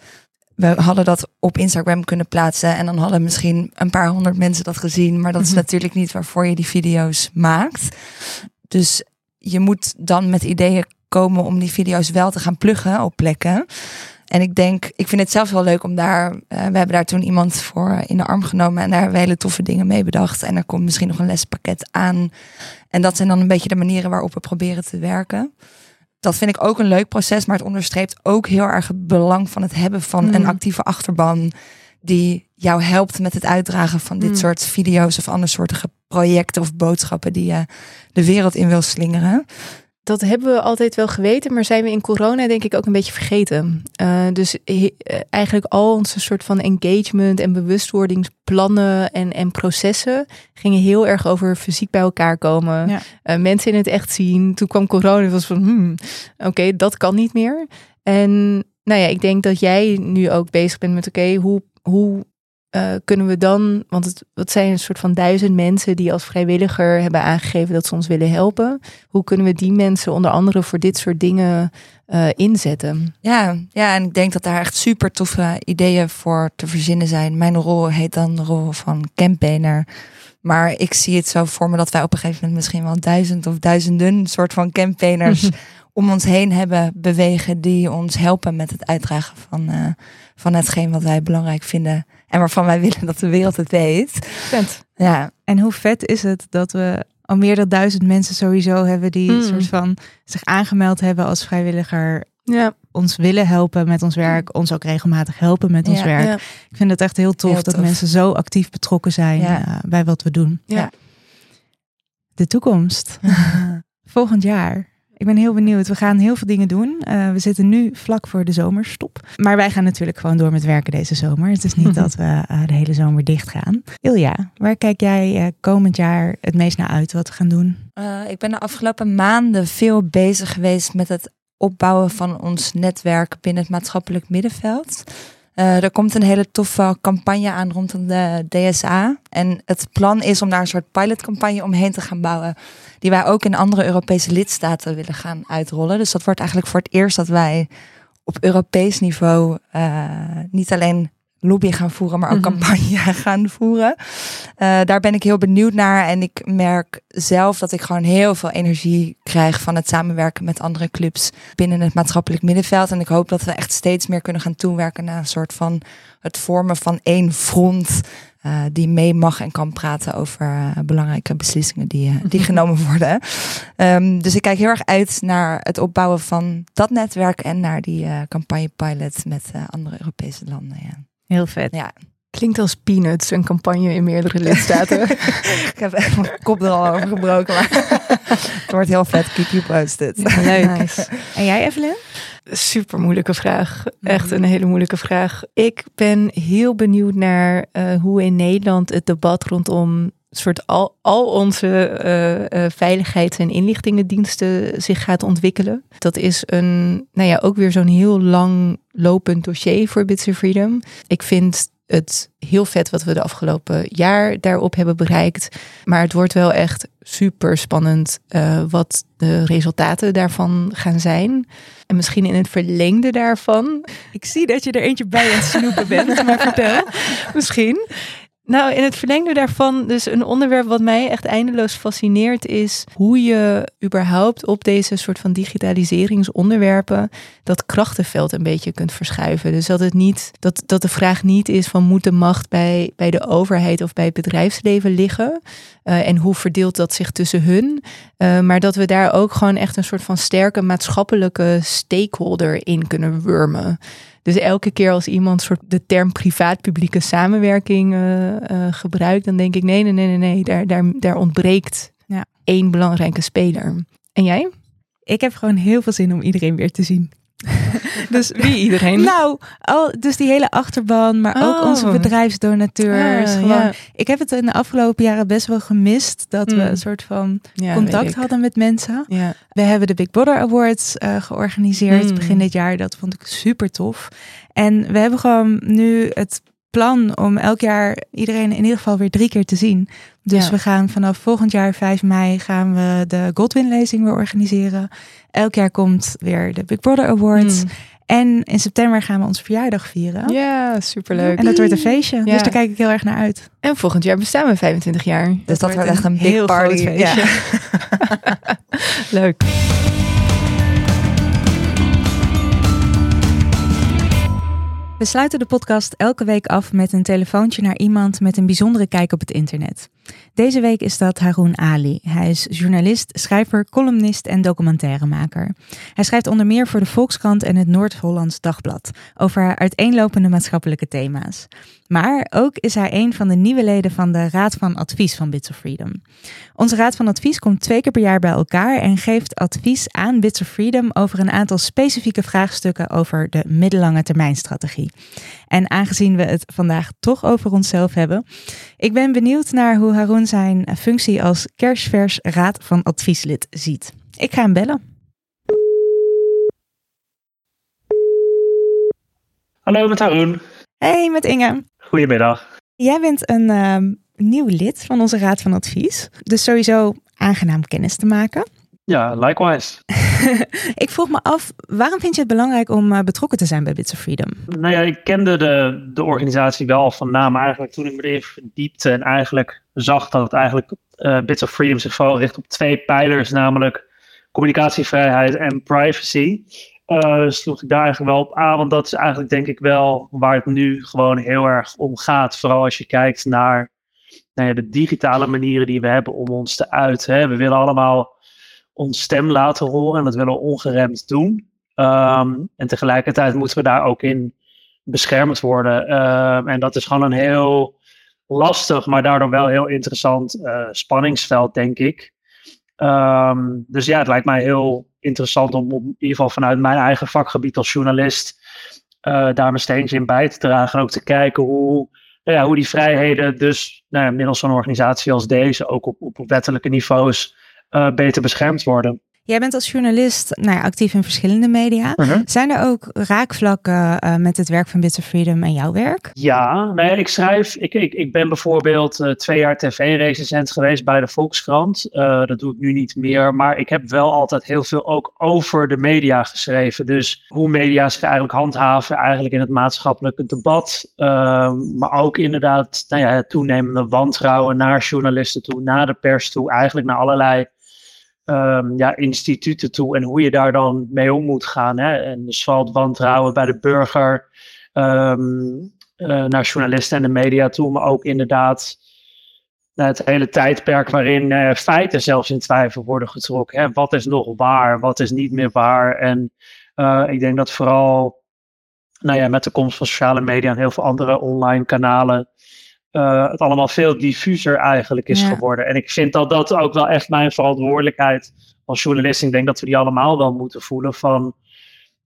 We hadden dat op Instagram kunnen plaatsen en dan hadden misschien een paar honderd mensen dat gezien. Maar dat is Mhm. natuurlijk niet waarvoor je die video's maakt. Dus je moet dan met ideeën komen om die video's wel te gaan pluggen op plekken. En ik denk, ik vind het zelf wel leuk om daar. eh, we hebben daar toen iemand voor in de arm genomen en daar hebben we hele toffe dingen mee bedacht. En er komt misschien nog een lespakket aan. En dat zijn dan een beetje de manieren waarop we proberen te werken. Dat vind ik ook een leuk proces, maar het onderstreept ook heel erg het belang van het hebben van Mm. een actieve achterban. Die jou helpt met het uitdragen van dit Mm. soort video's of andersoortige projecten of boodschappen die je de wereld in wil slingeren. Dat hebben we altijd wel geweten, maar zijn we in corona denk ik ook een beetje vergeten. Eh, dus he- eh, eigenlijk al onze soort van engagement en bewustwordingsplannen en, en processen gingen heel erg over fysiek bij elkaar komen. Ja. Eh, mensen in het echt zien. Toen kwam corona en was van, hmm, oké, dat kan niet meer. En nou ja, ik denk dat jij nu ook bezig bent met, oké, hoe, hoe eh, kunnen we dan, want het, het zijn een soort van duizend mensen die als vrijwilliger hebben aangegeven dat ze ons willen helpen. Hoe kunnen we die mensen onder andere voor dit soort dingen eh, inzetten? Ja, ja, en ik denk dat daar echt super toffe ideeën voor te verzinnen zijn. Mijn rol heet dan de rol van campaigner. Maar ik zie het zo voor me dat wij op een gegeven moment misschien wel duizend of duizenden soort van campaigners om ons heen hebben bewegen die ons helpen met het uitdragen van, eh, van hetgeen wat wij belangrijk vinden en waarvan wij willen dat de wereld het weet. Vet. Ja, En hoe vet is het dat we al meer dan duizend mensen sowieso hebben die Mm. soort van zich aangemeld hebben als vrijwilliger, Ja, ons willen helpen met ons werk, ons ook regelmatig helpen met ons Ja, werk. ja. Ik vind het echt heel tof Heel dat tof. mensen zo actief betrokken zijn eh, bij wat we doen. Ja. De toekomst. Volgend jaar. Ik ben heel benieuwd. We gaan heel veel dingen doen. Eh, we zitten nu vlak voor de zomerstop. Maar wij gaan natuurlijk gewoon door met werken deze zomer. Het is niet dat we eh, de hele zomer dicht gaan. Ilja, waar kijk jij eh, komend jaar het meest naar uit wat we gaan doen? Ik ben de afgelopen maanden veel bezig geweest met het opbouwen van ons netwerk binnen het maatschappelijk middenveld. Eh, er komt een hele toffe campagne aan rondom de DSA. En het plan is om daar een soort pilotcampagne omheen te gaan bouwen. Die wij ook in andere Europese lidstaten willen gaan uitrollen. Dus dat wordt eigenlijk voor het eerst dat wij op Europees niveau eh, niet alleen lobby gaan voeren, maar ook Mhm. campagne gaan voeren. Eh, daar ben ik heel benieuwd naar. En ik merk zelf dat ik gewoon heel veel energie krijg van het samenwerken met andere clubs binnen het maatschappelijk middenveld. En ik hoop dat we echt steeds meer kunnen gaan toewerken naar een soort van het vormen van één front. eh, die mee mag en kan praten over eh, belangrijke beslissingen die, die genomen worden. Ehm, dus ik kijk heel erg uit naar het opbouwen van dat netwerk en naar die campagne pilot met andere Europese landen. Ja. Heel vet. Ja. Klinkt als peanuts, een campagne in meerdere lidstaten. Ik heb echt mijn kop er al over gebroken. Maar het wordt heel vet. Keep you posted. Leuk. Nice. En jij, Evelyn? Super moeilijke vraag. Echt een hele moeilijke vraag. Ik ben heel benieuwd naar eh, hoe in Nederland het debat rondom soort al, al onze eh, eh, veiligheids- en inlichtingendiensten zich gaat ontwikkelen. Dat is een, nou ja, ook weer zo'n heel lang lopend dossier voor Bits of Freedom. Ik vind het heel vet wat we de afgelopen jaar daarop hebben bereikt. Maar het wordt wel echt super spannend eh, wat de resultaten daarvan gaan zijn. En misschien in het verlengde daarvan, Ik zie dat je er eentje bij aan het snoepen bent, maar vertel. misschien. Nou, in het verlengde daarvan, dus een onderwerp wat mij echt eindeloos fascineert, is hoe je überhaupt op deze soort van digitaliseringsonderwerpen dat krachtenveld een beetje kunt verschuiven. Dus dat het niet, dat, dat de vraag niet is van moet de macht bij, bij de overheid of bij het bedrijfsleven liggen? Eh, en hoe verdeelt dat zich tussen hun? Eh, maar dat we daar ook gewoon echt een soort van sterke maatschappelijke stakeholder in kunnen wurmen. Dus elke keer als iemand soort de term privaat-publieke samenwerking eh, eh, gebruikt, dan denk ik nee, nee, nee, nee, nee, daar, daar, daar ontbreekt Ja. één belangrijke speler. En jij? Ik heb gewoon heel veel zin om iedereen weer te zien. dus Wie iedereen? Nou, al, dus die hele achterban, maar ook Oh. onze bedrijfsdonateurs. Ah, ja. Ik heb het in de afgelopen jaren best wel gemist dat we Mm. een soort van Ja, contact hadden met mensen. Ja. We hebben de Big Brother Awards eh, georganiseerd Mm. begin dit jaar. Dat vond ik super tof. En we hebben gewoon nu het plan om elk jaar iedereen in ieder geval weer drie keer te zien. Dus Ja. we gaan vanaf volgend jaar 5 mei gaan we de Godwin-lezing weer organiseren. Elk jaar komt weer de Big Brother Awards. Mm. En in september gaan we onze verjaardag vieren. Ja, superleuk. En dat wordt een feestje. Ja. Dus daar kijk ik heel erg naar uit. En volgend jaar bestaan we 25 jaar. Dus dat, wordt echt een big heel party. groot feestje. Ja. Leuk. We sluiten de podcast elke week af met een telefoontje naar iemand met een bijzondere kijk op het internet. Deze week is dat Haroon Ali. Hij is journalist, schrijver, columnist en documentairemaker. Hij schrijft onder meer voor de Volkskrant en het Noord-Hollands Dagblad over uiteenlopende maatschappelijke thema's. Maar ook is hij een van de nieuwe leden van de Raad van Advies van Bits of Freedom. Onze Raad van Advies komt twee keer per jaar bij elkaar en geeft advies aan Bits of Freedom over een aantal specifieke vraagstukken over de middellange termijnstrategie. En aangezien we het vandaag toch over onszelf hebben, ik ben benieuwd naar hoe Haroon zijn functie als kerstvers Raad van Advieslid ziet. Ik ga hem bellen. Hallo, met Haroon. Hey, met Inge. Goedemiddag. Jij bent een ehm, nieuw lid van onze Raad van Advies. Dus sowieso aangenaam kennis te maken. Ja, likewise. Ik vroeg me af, waarom vind je het belangrijk om eh, betrokken te zijn bij Bits of Freedom? Nou ja, ik kende de, de organisatie wel van naam eigenlijk toen ik me erin verdiepte en eigenlijk zag dat het eigenlijk eh Bits of Freedom zich vooral richt op twee pijlers, namelijk communicatievrijheid en privacy. Eh, sloeg ik daar eigenlijk wel op aan, want dat is eigenlijk denk ik wel waar het nu gewoon heel erg om gaat. Vooral als je kijkt naar de digitale manieren die we hebben om ons te uiten. Hè. We willen allemaal ons stem laten horen en dat willen we ongeremd doen. Ehm, en tegelijkertijd moeten we daar ook in beschermd worden. Ehm, en dat is gewoon een heel lastig, maar daardoor wel heel interessant eh, spanningsveld, denk ik. Ehm, dus ja, het lijkt mij heel interessant om, om in ieder geval vanuit mijn eigen vakgebied als journalist eh, daar mijn steentje in bij te dragen. En ook te kijken hoe, nou ja, hoe die vrijheden dus nou ja, middels zo'n organisatie als deze ook op, op wettelijke niveaus eh, beter beschermd worden. Jij bent als journalist nou ja, actief in verschillende media. Mhm. Zijn er ook raakvlakken eh, met het werk van Bits of Freedom en jouw werk? Ja, nee, ik schrijf. Ik, ik, ik ben bijvoorbeeld eh, twee jaar tv-recensent geweest bij de Volkskrant. Dat doe ik nu niet meer. Maar ik heb wel altijd heel veel ook over de media geschreven. Dus hoe media zich eigenlijk handhaven, eigenlijk in het maatschappelijke debat. Ehm, maar ook inderdaad, nou ja, het toenemende wantrouwen naar journalisten toe, naar de pers toe, eigenlijk naar allerlei ehm, ja, instituten toe en hoe je daar dan mee om moet gaan. Hè? En dus het wantrouwen bij de burger, ehm, eh, naar journalisten en de media toe, maar ook inderdaad naar het hele tijdperk waarin eh, feiten zelfs in twijfel worden getrokken. Hè? Wat is nog waar, wat is niet meer waar? En eh, ik denk dat vooral nou ja, met de komst van sociale media en heel veel andere online kanalen eh, het allemaal veel diffuser eigenlijk is Ja. geworden. En ik vind dat dat ook wel echt mijn verantwoordelijkheid als journalist. Ik denk dat we die allemaal wel moeten voelen van.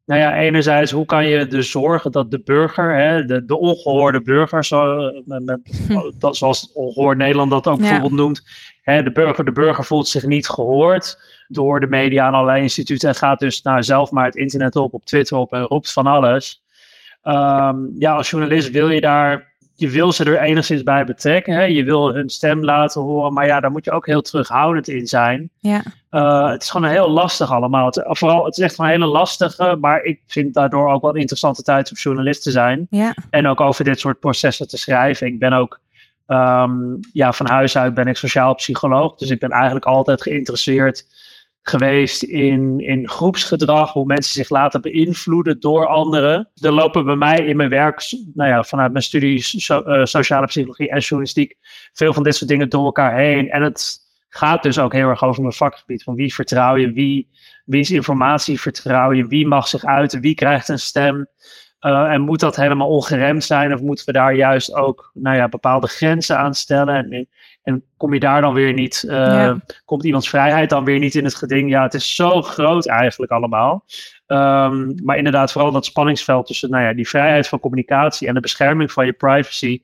Nou ja, enerzijds, hoe kan je dus zorgen dat de burger, hè, de, de ongehoorde burger, zo, eh, met, met- dat, zoals ongehoord Nederland dat ook Ja. bijvoorbeeld noemt, hè, de, burger, de burger voelt zich niet gehoord door de media en allerlei instituten en gaat dus nou, zelf maar het internet op, op Twitter op en roept van alles. Ehm, ja, als journalist wil je daar, je wil ze er enigszins bij betrekken, hè? je wil hun stem laten horen, maar ja, daar moet je ook heel terughoudend in zijn. Ja, Uh, het is gewoon heel lastig allemaal. Het, vooral, het is echt een hele lastige, maar ik vind daardoor ook wel een interessante tijd om journalist te zijn. ja, En ook over dit soort processen te schrijven. Ik ben ook, ehm, ja, van huis uit ben ik sociaal psycholoog. Dus ik ben eigenlijk altijd geïnteresseerd geweest in, in groepsgedrag. Hoe mensen zich laten beïnvloeden door anderen. Er lopen bij mij in mijn werk, nou ja, vanuit mijn studie so- eh, sociale psychologie en journalistiek, veel van dit soort dingen door elkaar heen. En het gaat dus ook heel erg over mijn vakgebied. Van wie vertrouw je, wie, wie's informatie vertrouw je, wie mag zich uiten, wie krijgt een stem. Uh, en moet dat helemaal ongeremd zijn? Of moeten we daar juist ook nou ja, bepaalde grenzen aan stellen? En, en kom je daar dan weer niet, uh, ja. komt iemands vrijheid dan weer niet in het geding? Ja, het is zo groot eigenlijk allemaal. Um, maar inderdaad, vooral dat spanningsveld tussen nou ja, die vrijheid van communicatie en de bescherming van je privacy.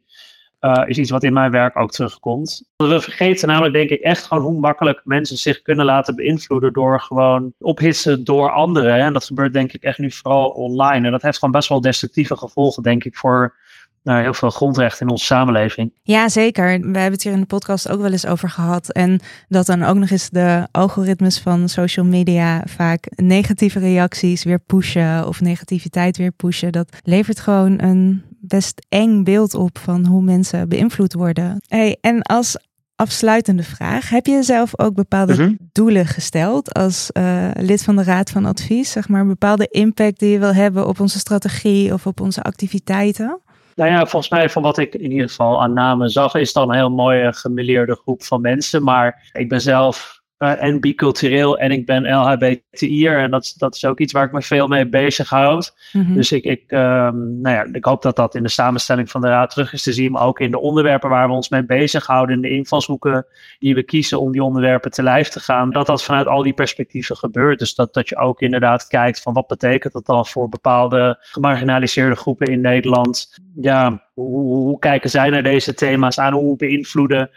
Uh, is iets wat in mijn werk ook terugkomt. We vergeten namelijk, denk ik, echt gewoon hoe makkelijk mensen zich kunnen laten beïnvloeden door gewoon ophitsen door anderen. En dat gebeurt, denk ik, echt nu vooral online. En dat heeft gewoon best wel destructieve gevolgen, denk ik, voor nou, heel veel grondrechten in onze samenleving. Ja, zeker. We hebben het hier in de podcast ook wel eens over gehad. En dat dan ook nog eens de algoritmes van social media vaak negatieve reacties weer pushen of negativiteit weer pushen. Dat levert gewoon een best eng beeld op van hoe mensen beïnvloed worden. Hey, en als afsluitende vraag. Heb je zelf ook bepaalde Mhm. doelen gesteld als eh, lid van de Raad van Advies? Zeg maar een bepaalde impact die je wil hebben op onze strategie of op onze activiteiten? Nou ja, volgens mij van wat ik in ieder geval aan namen zag, is dan een heel mooie gemeleerde groep van mensen. Maar ik ben zelf uh, en bicultureel en ik ben LHBTI'er. En dat, dat is ook iets waar ik me veel mee bezighoud. Mhm. Dus ik, ik, um, nou ja, ik hoop dat dat in de samenstelling van de raad terug is te zien. Maar ook in de onderwerpen waar we ons mee bezighouden. In de invalshoeken die we kiezen om die onderwerpen te lijf te gaan. Dat dat vanuit al die perspectieven gebeurt. Dus dat, dat je ook inderdaad kijkt van wat betekent dat dan voor bepaalde gemarginaliseerde groepen in Nederland. Ja, hoe, hoe, kijken zij naar deze thema's aan? Hoe beïnvloeden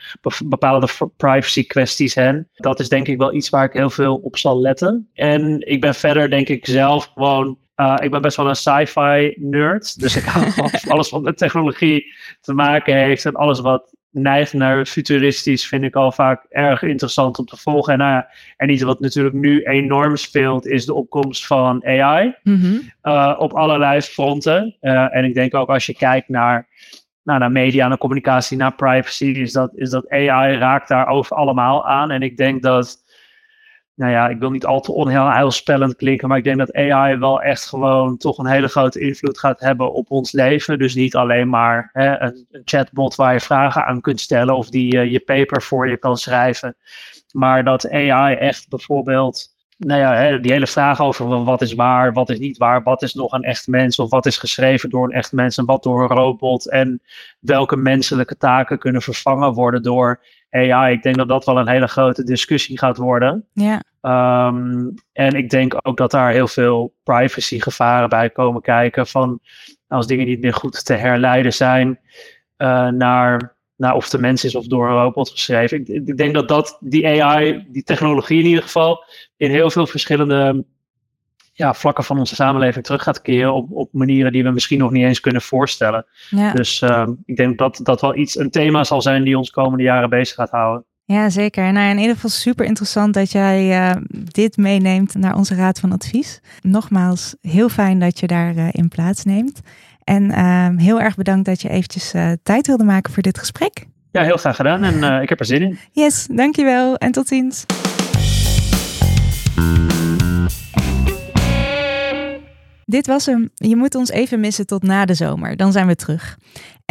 bepaalde privacy kwesties hen? Dat is denk ik wel iets waar ik heel veel op zal letten. En ik ben verder denk ik zelf gewoon... Uh, ik ben best wel een sci-fi nerd. Dus ik hou van alles wat met technologie te maken heeft. En alles wat neigt naar futuristisch vind ik al vaak erg interessant om te volgen. En, ja, en iets wat natuurlijk nu enorm speelt is de opkomst van AI. Mhm. Uh, op allerlei fronten. Uh, en ik denk ook als je kijkt naar, nou, naar media, naar communicatie, naar privacy, is dat, is dat AI raakt daar over allemaal aan. En ik denk dat, nou ja, ik wil niet al te onheilspellend klinken, maar ik denk dat AI wel echt gewoon toch een hele grote invloed gaat hebben op ons leven. Dus niet alleen maar hè, een, chatbot waar je vragen aan kunt stellen of die uh, je paper voor je kan schrijven. Maar dat AI echt bijvoorbeeld nou ja, hè, die hele vraag over wat is waar, wat is niet waar, wat is nog een echt mens of wat is geschreven door een echt mens en wat door een robot en welke menselijke taken kunnen vervangen worden door AI. Ik denk dat dat wel een hele grote discussie gaat worden. Ja. Um, en ik denk ook dat daar heel veel privacy gevaren bij komen kijken van als dingen niet meer goed te herleiden zijn uh, naar nou, of de mens is of door een robot geschreven. Ik, ik, denk dat, dat die AI, die technologie in ieder geval, in heel veel verschillende ja, vlakken van onze samenleving terug gaat keren op, op manieren die we misschien nog niet eens kunnen voorstellen. Ja. Dus uh, ik denk dat dat wel iets, een thema zal zijn die ons komende jaren bezig gaat houden. Ja, zeker. Nou, in ieder geval super interessant dat jij uh, dit meeneemt naar onze Raad van Advies. Nogmaals, heel fijn dat je daarin uh, plaatsneemt. En uh, heel erg bedankt dat je eventjes uh, tijd wilde maken voor dit gesprek. Ja, heel graag gedaan en ik heb er zin in. Yes, dankjewel en tot ziens. Dit was hem. Je moet ons even missen tot na de zomer. Dan zijn we terug.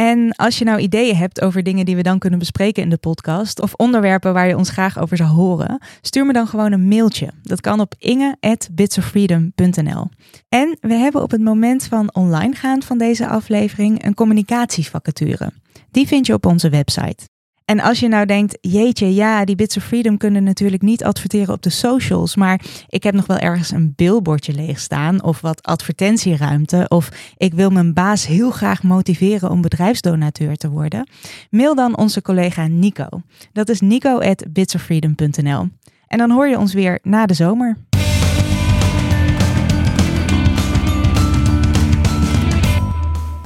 En als je nou ideeën hebt over dingen die we dan kunnen bespreken in de podcast, of onderwerpen waar je ons graag over zou horen, stuur me dan gewoon een mailtje. Dat kan op inge.bitsoffreedom.nl. En we hebben op het moment van online gaan van deze aflevering een communicatievacature. Die vind je op onze website. En als je nou denkt, jeetje, ja, die Bits of Freedom kunnen natuurlijk niet adverteren op de socials, maar ik heb nog wel ergens een billboardje leeg staan of wat advertentieruimte of ik wil mijn baas heel graag motiveren om bedrijfsdonateur te worden, mail dan onze collega Nico. Dat is nico@bitsoffreedom.nl. En dan hoor je ons weer na de zomer.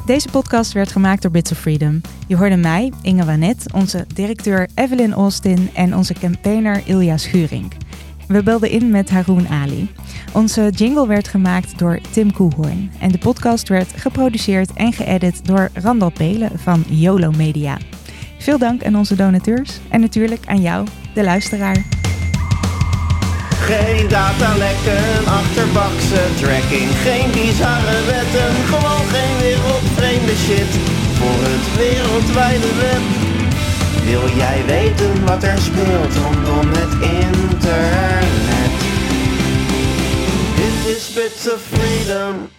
Deze podcast werd gemaakt door Bits of Freedom. Je hoorde mij, Inge Wanet, onze directeur Evelyn Austin en onze campaigner Ilja Schuring. We belden in met Haroon Ali. Onze jingle werd gemaakt door Tim Koehoorn. En de podcast werd geproduceerd en geëdit door Randal Pelen van YOLO Media. Veel dank aan onze donateurs en natuurlijk aan jou, de luisteraar. Geen datalekken, achterbakse tracking, geen bizarre wetten, gewoon geen wereldvreemde shit voor het wereldwijde web. Wil jij weten wat er speelt rondom het internet? Dit is Bits of Freedom.